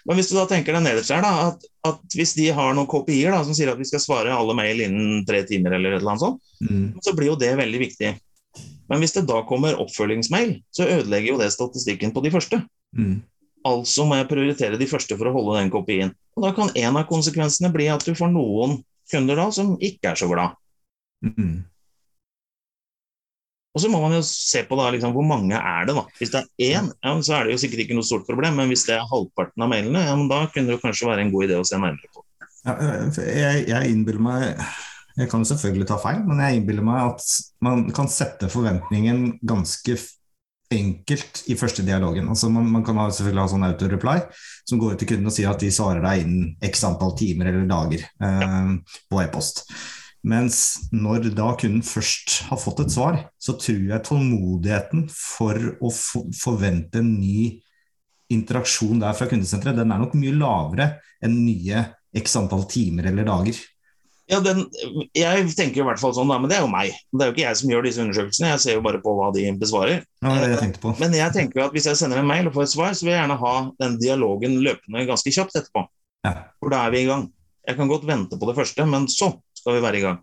Men hvis du da tenker deg nederst her, da, at, at hvis de har noen KPI-er da, som sier at vi skal svare alle mail innen tre timer, eller et eller annet sånt, Mm. så blir jo det veldig viktig. Men hvis det da kommer oppfølgingsmail, så ødelegger jo det statistikken på de første. Mm. Altså må jeg prioritere de første for å holde den kopien. Og Da kan en av konsekvensene bli at du får noen kunder da som ikke er så glad. Mm. Og så må man jo se på da, liksom, hvor mange er det da. Hvis det er én, ja, så er det jo sikkert ikke noe stort problem, men hvis det er halvparten av mailene, ja, da kunne det kanskje være en god idé å se nærmere på. Ja, jeg, jeg innbiller meg Jeg kan jo selvfølgelig ta feil, men jeg innbiller meg at man kan sette forventningen ganske enkelt i første dialogen. Altså man, man kan ha, selvfølgelig ha sånn auto-reply som går ut til kunden og sier at de svarer deg innen x antall timer eller dager eh, på e-post. Mens når da kunden først har fått et svar, så tror jeg tålmodigheten for å forvente en ny interaksjon der fra kundesenteret, den er nok mye lavere enn nye x antall timer eller dager. Ja, den, jeg tenker i hvert fall sånn, da, men det er jo meg. Det er jo ikke jeg som gjør disse undersøkelsene, jeg ser jo bare på hva de besvarer. Var det jeg tenkte på. Men jeg tenker at hvis jeg sender en mail og får et svar, så vil jeg gjerne ha den dialogen løpende ganske kjapt etterpå. Ja. For da er vi i gang. Jeg kan godt vente på det første, men så skal vi være i gang.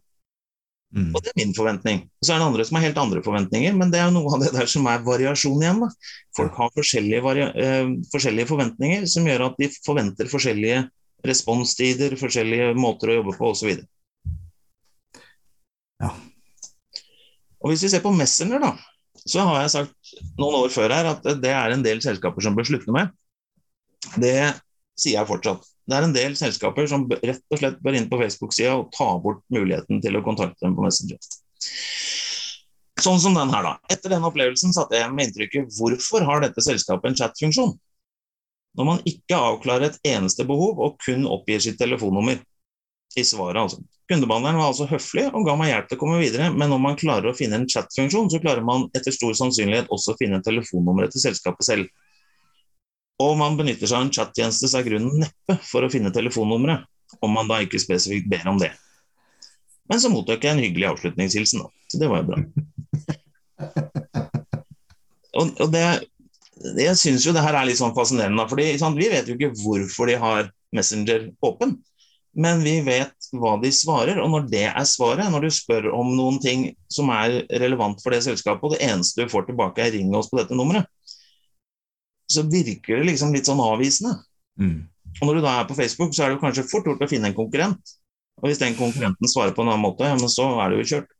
Mm. Og det er min forventning. Og så er det andre som har helt andre forventninger, men det er jo noe av det der som er variasjon igjen. da. Folk har forskjellige, eh, forskjellige forventninger som gjør at de forventer forskjellige responstider, forskjellige måter å jobbe på osv. Ja. Og Hvis vi ser på Messenger, da, så har jeg sagt noen år før her at det er en del selskaper som bør slutte med. Det sier jeg fortsatt. Det er en del selskaper som rett og slett bør inn på Facebook-sida og ta bort muligheten til å kontakte dem på Messenger. Sånn som den her, da. Etter den opplevelsen satte jeg med inntrykket hvorfor har dette selskapet en chatfunksjon? Når man ikke avklarer et eneste behov og kun oppgir sitt telefonnummer i svaret, altså. Kundebehandleren var altså høflig og ga meg hjelp til å komme videre, men når man klarer å finne en chatfunksjon, så klarer man etter stor sannsynlighet også å finne telefonnummeret til selskapet selv. Og man benytter seg av en chattjeneste, så er grunnen neppe for å finne telefonnummeret, om man da ikke spesifikt ber om det. Men så mottok jeg en hyggelig avslutningshilsen, da. Så det var jo bra. Og, og det, jeg syns jo det her er litt sånn fascinerende, fordi sant, vi vet jo ikke hvorfor de har Messenger åpen. Men vi vet hva de svarer, og når det er svaret, når du spør om noen ting som er relevant for det selskapet, og det eneste du får tilbake er 'ring oss på dette nummeret', så virker det liksom litt sånn avvisende. Mm. Og når du da er på Facebook, så er det jo kanskje fort gjort å finne en konkurrent. Og hvis den konkurrenten svarer på en annen måte, ja, men så er det jo kjørt.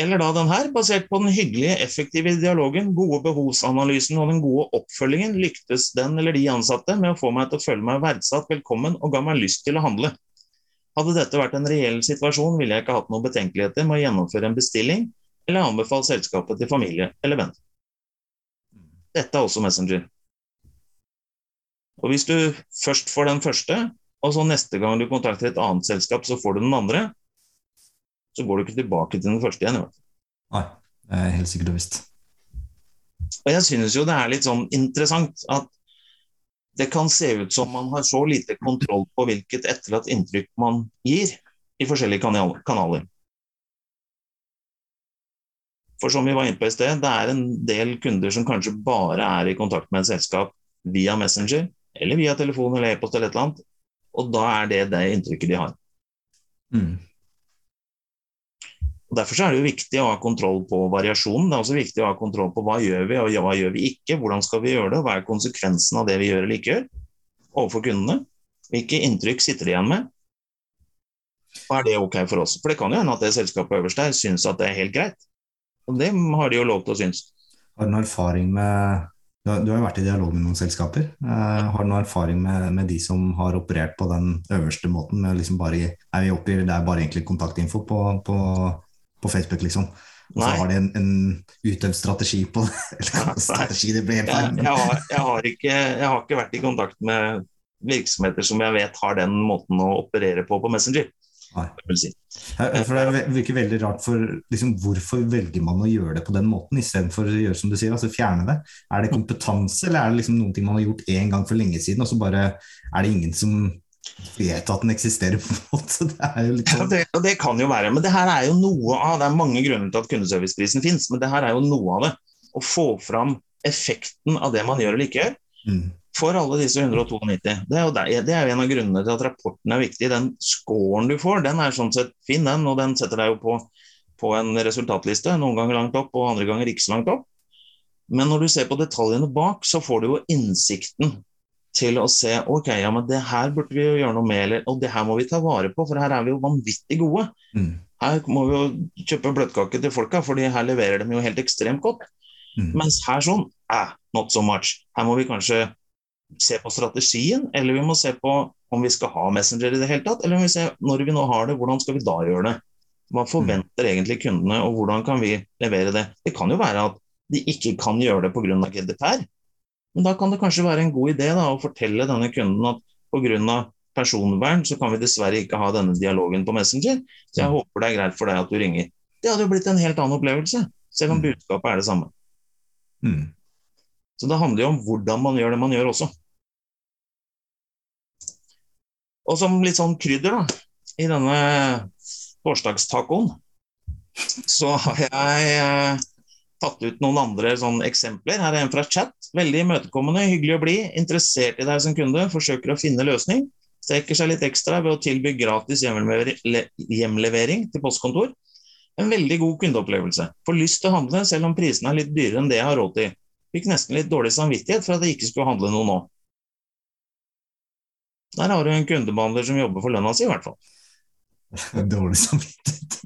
Eller da den her, basert på den hyggelige, effektive dialogen, gode behovsanalysen og den gode oppfølgingen, lyktes den eller de ansatte med å få meg til å føle meg verdsatt, velkommen og ga meg lyst til å handle. Hadde dette vært en reell situasjon, ville jeg ikke hatt noen betenkeligheter med å gjennomføre en bestilling eller anbefal selskapet til familie eller venner. Dette er også Messenger. Og Hvis du først får den første, og så neste gang du kontakter et annet selskap, så får du den andre, så går du ikke tilbake til den første igjen. Nei, det er helt sikkert og visst. Og jeg synes jo det er litt sånn interessant at det kan se ut som man har så lite kontroll på hvilket etterlatt inntrykk man gir i forskjellige kanal kanaler. For som vi var inne på i sted, det er en del kunder som kanskje bare er i kontakt med et selskap via Messenger, eller via telefon eller e-post eller et eller annet, og da er det det inntrykket de har. Mm. Og Derfor så er det jo viktig å ha kontroll på variasjonen. Det er også viktig å ha kontroll på hva gjør vi og hva gjør vi ikke. Hvordan skal vi gjøre det, hva er konsekvensen av det vi gjør eller ikke gjør overfor kundene. Hvilke inntrykk sitter de igjen med? Og er det ok for oss? For det kan jo hende at det selskapet øverst der syns at det er helt greit. Og det har de jo lov til å synes. Har du noen erfaring med Du har, du har jo vært i dialog med noen selskaper. Eh, har du noen erfaring med, med de som har operert på den øverste måten? med liksom bare, er vi oppgir, Det er bare egentlig kontaktinfo på, på, på Facebook, liksom. Og så har de en, en utøvd strategi på det. Eller strategi, det blir helt Jeg, feil. jeg, har, jeg, har ikke, jeg har ikke vært i kontakt med virksomheter som jeg vet har den måten å operere på på Messenger. Nei. si. For Det virker veldig rart for liksom, Hvorfor velger man å gjøre det på den måten, istedenfor å gjøre som du sier, altså fjerne det? Er det kompetanse, eller er det liksom noen ting man har gjort én gang for lenge siden, og så bare er det ingen som vet at den eksisterer? på en måte? Det er jo litt Ja, sånn det, og det kan jo være, men det her er jo noe av Det er mange grunner til at kundeserviceprisen finnes, men det her er jo noe av det. Å få fram effekten av det man gjør eller ikke gjør, mm. For alle disse 192. Det er jo, der, det er jo en av grunnene til at rapporten er viktig. Den scoren du får, den er sånn sett fin, den, og den setter deg jo på, på en resultatliste. Noen ganger langt opp, og andre ganger ikke så langt opp. Men når du ser på detaljene bak, så får du jo innsikten til å se ok, ja, men det her burde vi jo gjøre noe med, eller, og det her må vi ta vare på, for her er vi jo vanvittig gode. Mm. Her må vi jo kjøpe bløtkake til folka, for her leverer de jo helt ekstremt godt. Mm. Mens her sånn, eh, not so much. Her må vi kanskje se på strategien, eller vi må se på om vi skal ha Messenger i det hele tatt, eller om vi ser når vi nå har det, hvordan skal vi da gjøre det? Hva forventer egentlig kundene, og hvordan kan vi levere det? Det kan jo være at de ikke kan gjøre det pga. GDPR, men da kan det kanskje være en god idé da, å fortelle denne kunden at pga. personvern så kan vi dessverre ikke ha denne dialogen på Messenger, så jeg håper det er greit for deg at du ringer. Det hadde jo blitt en helt annen opplevelse, selv om Mm. budskapet er det samme. Mm. Så det handler jo om hvordan man gjør det man gjør også. Og som litt sånn krydder da, i denne torsdagstacoen, så har jeg eh, tatt ut noen andre sånn eksempler. Her er en fra chat. Veldig imøtekommende, hyggelig å bli, interessert i deg som kunde, forsøker å finne løsning. strekker seg litt ekstra ved å tilby gratis hjemlevering, til postkontor. En veldig god kundeopplevelse. Får lyst til å handle selv om prisene er litt dyrere enn det jeg har råd til. Fikk nesten litt dårlig samvittighet for at jeg ikke skulle handle noe nå. Der har du en kundebehandler som jobber for lønna si, i hvert fall. Dårlig samvittighet.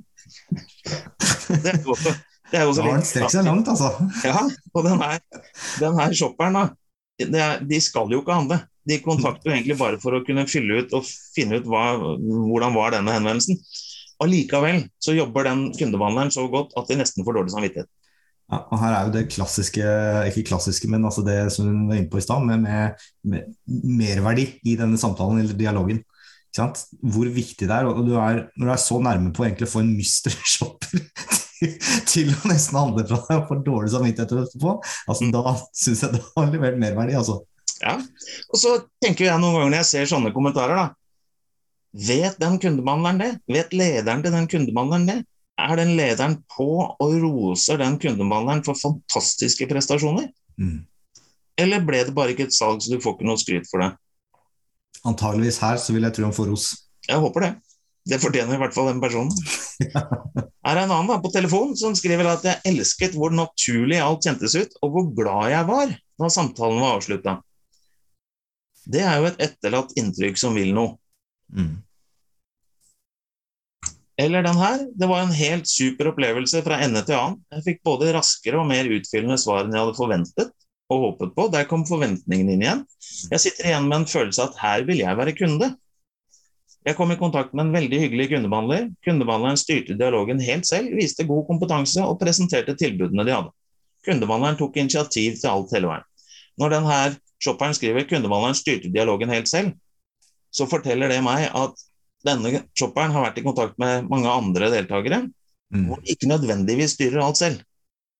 Det er jo også, det er jo har litt seg langt, altså. Ja, og den her, den her shopperen, da, det er, de skal jo ikke handle. De kontakter jo egentlig bare for å kunne fylle ut og finne ut hva, hvordan var denne henvendelsen. Allikevel så jobber den kundebehandleren så godt at de nesten får dårlig samvittighet. Ja, og her er jo det klassiske, ikke klassiske, men altså det som hun var inne på i stad, med, med, merverdi i denne samtalen eller dialogen. Hvor viktig det er. og du er, Når du er så nærme på å få en mystery shopper til, å nesten handle fra deg og få dårlig samvittighet etterpå, altså, da syns jeg du har levert merverdi. altså. Ja. Og så tenker jeg noen ganger når jeg ser sånne kommentarer, da. Vet den kundebehandleren det? Vet lederen til den kundebehandleren det? Er den lederen på og roser den kundebehandleren for fantastiske prestasjoner? Mm. Eller ble det bare ikke et salg, så du får ikke noe skryt for det? Antageligvis her så vil jeg tro han får ros. Jeg håper det. Det fortjener i hvert fall den personen. Her er en annen da, på telefon som skriver at jeg elsket hvor naturlig alt kjentes ut, og hvor glad jeg var da samtalen var avslutta. Det er jo et etterlatt inntrykk som vil noe. Mm. Eller den her. Det var en helt super opplevelse fra ende til annen. Jeg fikk både raskere og mer utfyllende svar enn jeg hadde forventet og håpet på. Der kom forventningene inn igjen. Jeg sitter igjen med en følelse av at her vil jeg være kunde. Jeg kom i kontakt med en veldig hyggelig kundebehandler. Kundebehandleren styrte dialogen helt selv, viste god kompetanse og presenterte tilbudene de hadde. Kundebehandleren tok initiativ til alt hele veien. Når denne shopperen skriver kundebehandleren styrte dialogen helt selv, så forteller det meg at denne shopperen har vært i kontakt med mange andre deltakere, Mm. hvor de ikke nødvendigvis styrer alt selv.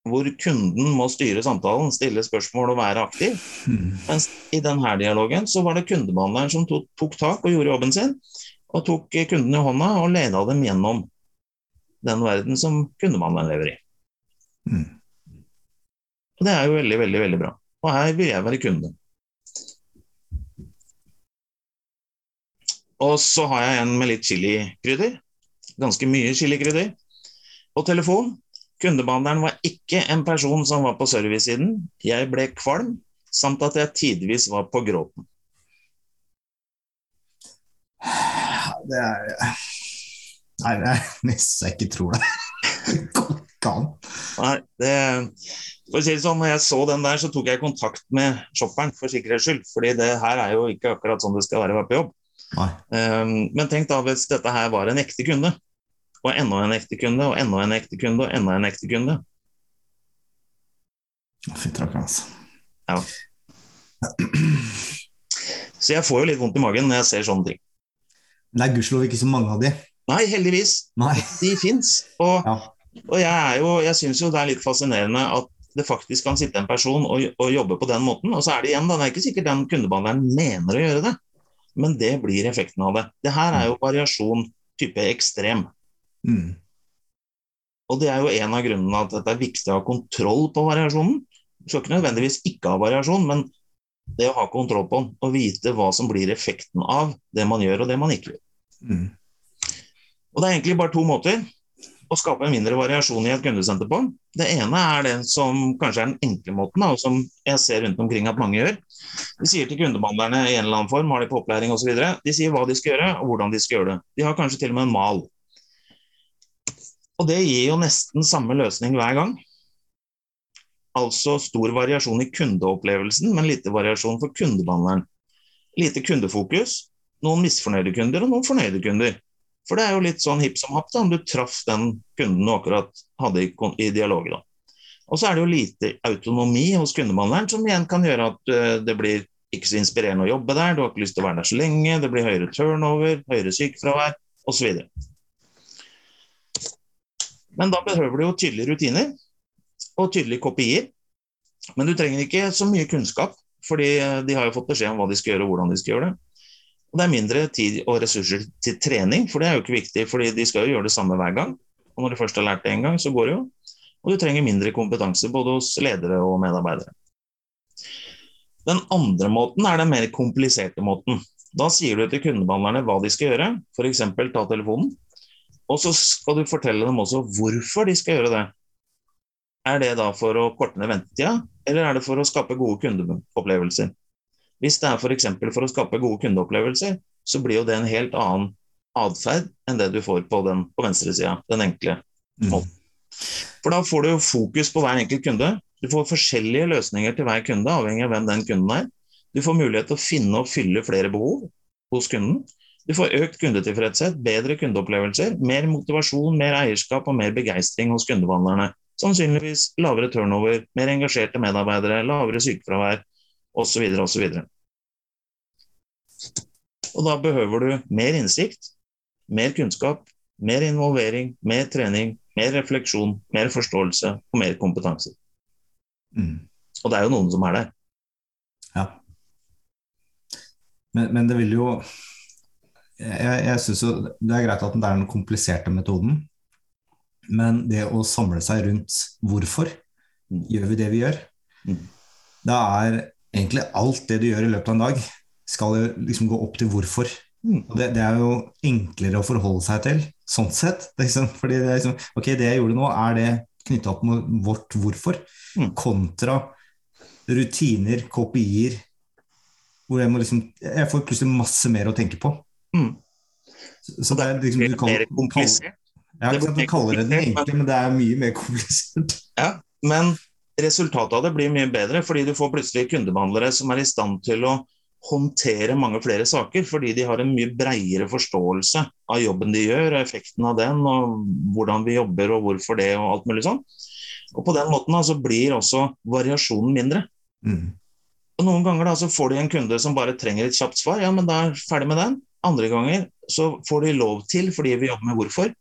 Hvor kunden må styre samtalen, stille spørsmål og være aktiv. Mm. Mens i denne dialogen så var det kundebehandleren som tok, tok tak og gjorde jobben sin, og tok kunden i hånda og leda dem gjennom den verden som kundebehandleren lever i. Mm. Og det er jo veldig, veldig, veldig bra. Og her vil jeg være kunde. Og så har jeg en med litt chilikrydder. Ganske mye chilikrydder. Og telefon. Kundebehandleren var ikke en person som var på servicesiden. Jeg ble kvalm, samt at jeg tidvis var på gråten. Det er Nei, det er nesten jeg ikke tror det. Nei, det For å si det sånn, når jeg så den der, så tok jeg kontakt med shopperen for sikkerhets skyld. fordi det her er jo ikke akkurat sånn det skal være å være på jobb. Um, men tenk da hvis dette her var en ekte kunde. Og enda en ekte kunde, og enda en ekte kunde, og enda en ekte kunde. Fy trakkeren, altså. Ja. Så jeg får jo litt vondt i magen når jeg ser sånne ting. Det er gudskjelov ikke så mange av de. Nei, heldigvis. Nei. De fins. Og, Ja. og jeg, er jo, jeg syns jo det er litt fascinerende at det faktisk kan sitte en person og, og jobbe på den måten. Og så er det igjen, da, det er ikke sikkert den kundebehandleren mener å gjøre det, men det blir effekten av det. Det her er jo variasjon type ekstrem. Mm. Og det er jo en av grunnene at det er viktig å ha kontroll på variasjonen. Du skal ikke nødvendigvis ikke ha variasjon, men det å ha kontroll på den og vite hva som blir effekten av det man gjør og det man ikke gjør. Mm. Og Det er egentlig bare to måter å skape en mindre variasjon i et kundesenter på. Det ene er det som kanskje er den enkle måten, og som jeg ser rundt omkring at mange gjør. De sier til kundebehandlerne i en eller annen form, har de på opplæring osv. De sier hva de skal gjøre og hvordan de skal gjøre det. De har kanskje til og med en mal. Og det gir jo nesten samme løsning hver gang. Altså stor variasjon i kundeopplevelsen, men lite variasjon for kundebehandleren. Lite kundefokus, noen misfornøyde kunder og noen fornøyde kunder. For det er jo litt sånn hipp som happ om du traff den kunden du akkurat hadde i, i dialog. da. Og så er det jo lite autonomi hos kundebehandleren, som igjen kan gjøre at uh, det blir ikke så inspirerende å jobbe der, du har ikke lyst til å være der så lenge, det blir høyere turnover, høyere sykefravær osv. Men da behøver du jo tydelige rutiner og tydelige kopier. Men du trenger ikke så mye kunnskap, fordi eh, de har jo fått beskjed om hva de skal gjøre og hvordan de skal gjøre det. Og det er mindre tid og ressurser til trening, for det er jo ikke viktig, for de skal jo gjøre det samme hver gang. Og når de først har lært det én gang, så går det jo. Og du trenger mindre kompetanse både hos ledere og medarbeidere. Den andre måten er den mer kompliserte måten. Da sier du til kundebehandlerne hva de skal gjøre, f.eks. ta telefonen. Og så skal du fortelle dem også hvorfor de skal gjøre det. Er det da for å korte ned ventetida, eller er det for å skape gode kundeopplevelser? Hvis det er f.eks. For, for å skape gode kundeopplevelser, så blir jo det en helt annen atferd enn det du får på den på venstresida, den enkle måten. For da får du jo fokus på hver enkelt kunde. Du får forskjellige løsninger til hver kunde, avhengig av hvem den kunden er. Du får mulighet til å finne og fylle flere behov hos kunden. Du får økt kundetilfredshet, bedre kundeopplevelser, mer motivasjon, mer eierskap og mer begeistring hos kundebehandlerne. Sannsynligvis lavere turnover, mer engasjerte medarbeidere, lavere sykefravær osv. osv. Og da behøver du mer innsikt, mer kunnskap, mer involvering, mer trening, mer refleksjon, mer forståelse og mer kompetanse. Mm. Og det er jo noen som er der. Ja. Men, men det vil jo Jeg, jeg syns jo det er greit at det er den kompliserte metoden, men det å samle seg rundt hvorfor Mm. gjør vi det vi gjør, Mm. da er egentlig alt det du gjør i løpet av en dag, skal jo liksom gå opp til hvorfor. Mm. Det, det er jo enklere å forholde seg til, sånn sett. Liksom, fordi det er liksom, ok, det jeg gjorde nå, er det knytta opp mot vårt hvorfor, Mm. kontra rutiner, kopier, hvor jeg må liksom Jeg får plutselig masse mer å tenke på. Mm. Så, så det er liksom du kaller, komplisert. Ja, du kaller det det egentlig, men det er mye mer komplisert. Ja, men resultatet av det blir mye bedre, fordi du får plutselig kundebehandlere som er i stand til å håndtere mange flere saker, fordi de har en mye bredere forståelse av jobben de gjør, og effekten av den, og hvordan vi jobber og hvorfor det, og alt mulig sånn. Og på den måten da, så blir også variasjonen mindre. Mm. Og Noen ganger da, så får de en kunde som bare trenger et kjapt svar, ja, men da er jeg ferdig med den. Andre ganger så får de lov til, fordi vi jobber med hvorfor,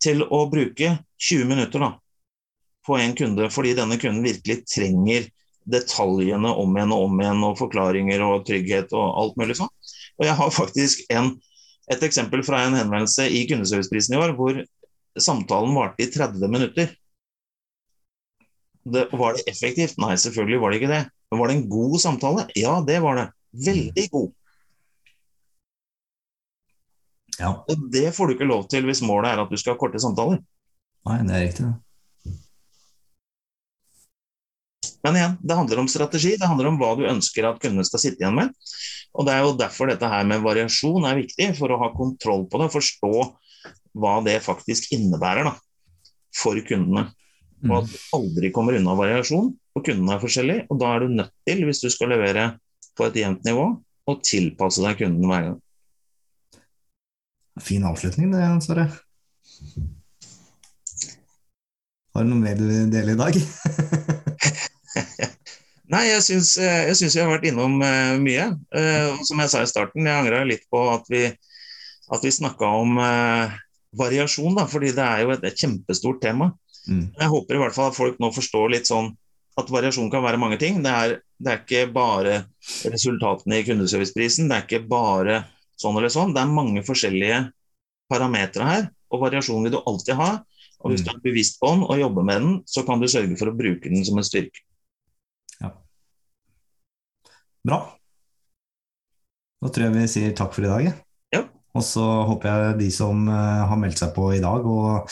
til å bruke 20 minutter da, på en kunde, fordi denne kunden virkelig trenger detaljene om igjen og om igjen, og forklaringer og trygghet og alt mulig sånn. Og jeg har faktisk en, et eksempel fra en henvendelse i kundeserviceprisen i år, hvor samtalen varte i 30 minutter. Det, var det effektivt? Nei, selvfølgelig var det ikke det. Men var det en god samtale? Ja, det var det. Veldig god. Ja. Og det får du ikke lov til hvis målet er at du skal ha korte samtaler. Nei, det er riktig, det. Men igjen, det handler om strategi, det handler om hva du ønsker at kundene skal sitte igjen med. Og Det er jo derfor dette her med variasjon er viktig, for å ha kontroll på det, forstå hva det faktisk innebærer da, for kundene. Og at du aldri kommer unna variasjon, og kundene er forskjellige. Og da er du nødt til, hvis du skal levere på et jevnt nivå, å tilpasse deg kunden hver gang. Fin avslutning, det, Sverre. Har du noe mer du vil dele i dag? Nei, jeg syns, eh, jeg syns vi har vært innom eh, mye. Eh, som jeg sa i starten, jeg angra litt på at vi, at vi snakka om variasjon, da, fordi det er jo et, et kjempestort tema. Mm. Jeg håper i hvert fall at folk nå forstår litt sånn at variasjon kan være mange ting. Det er, det er ikke bare resultatene i kundeserviceprisen, det er ikke bare sånn eller sånn. Det er mange forskjellige parametere her, og variasjon vil du alltid ha. Og hvis Mm. du er bevisst på den og jobber med den, så kan du sørge for å bruke den som en styrke. Bra. Da tror jeg vi sier takk for i dag. Ja. Og så håper jeg de som eh, har meldt seg på i dag, og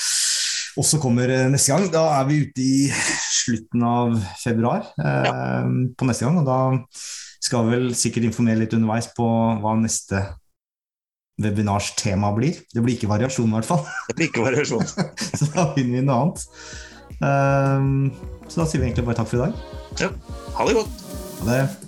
også kommer eh, neste gang. Da er vi ute i slutten av februar eh, på neste gang. Og da skal vi vel sikkert informere litt underveis på hva neste webinars tema blir. Det blir ikke variasjon, i hvert fall. Det blir ikke variasjon. Så da finner vi noe annet. Um, så da sier vi egentlig bare takk for i dag. Ha det godt. Ha det.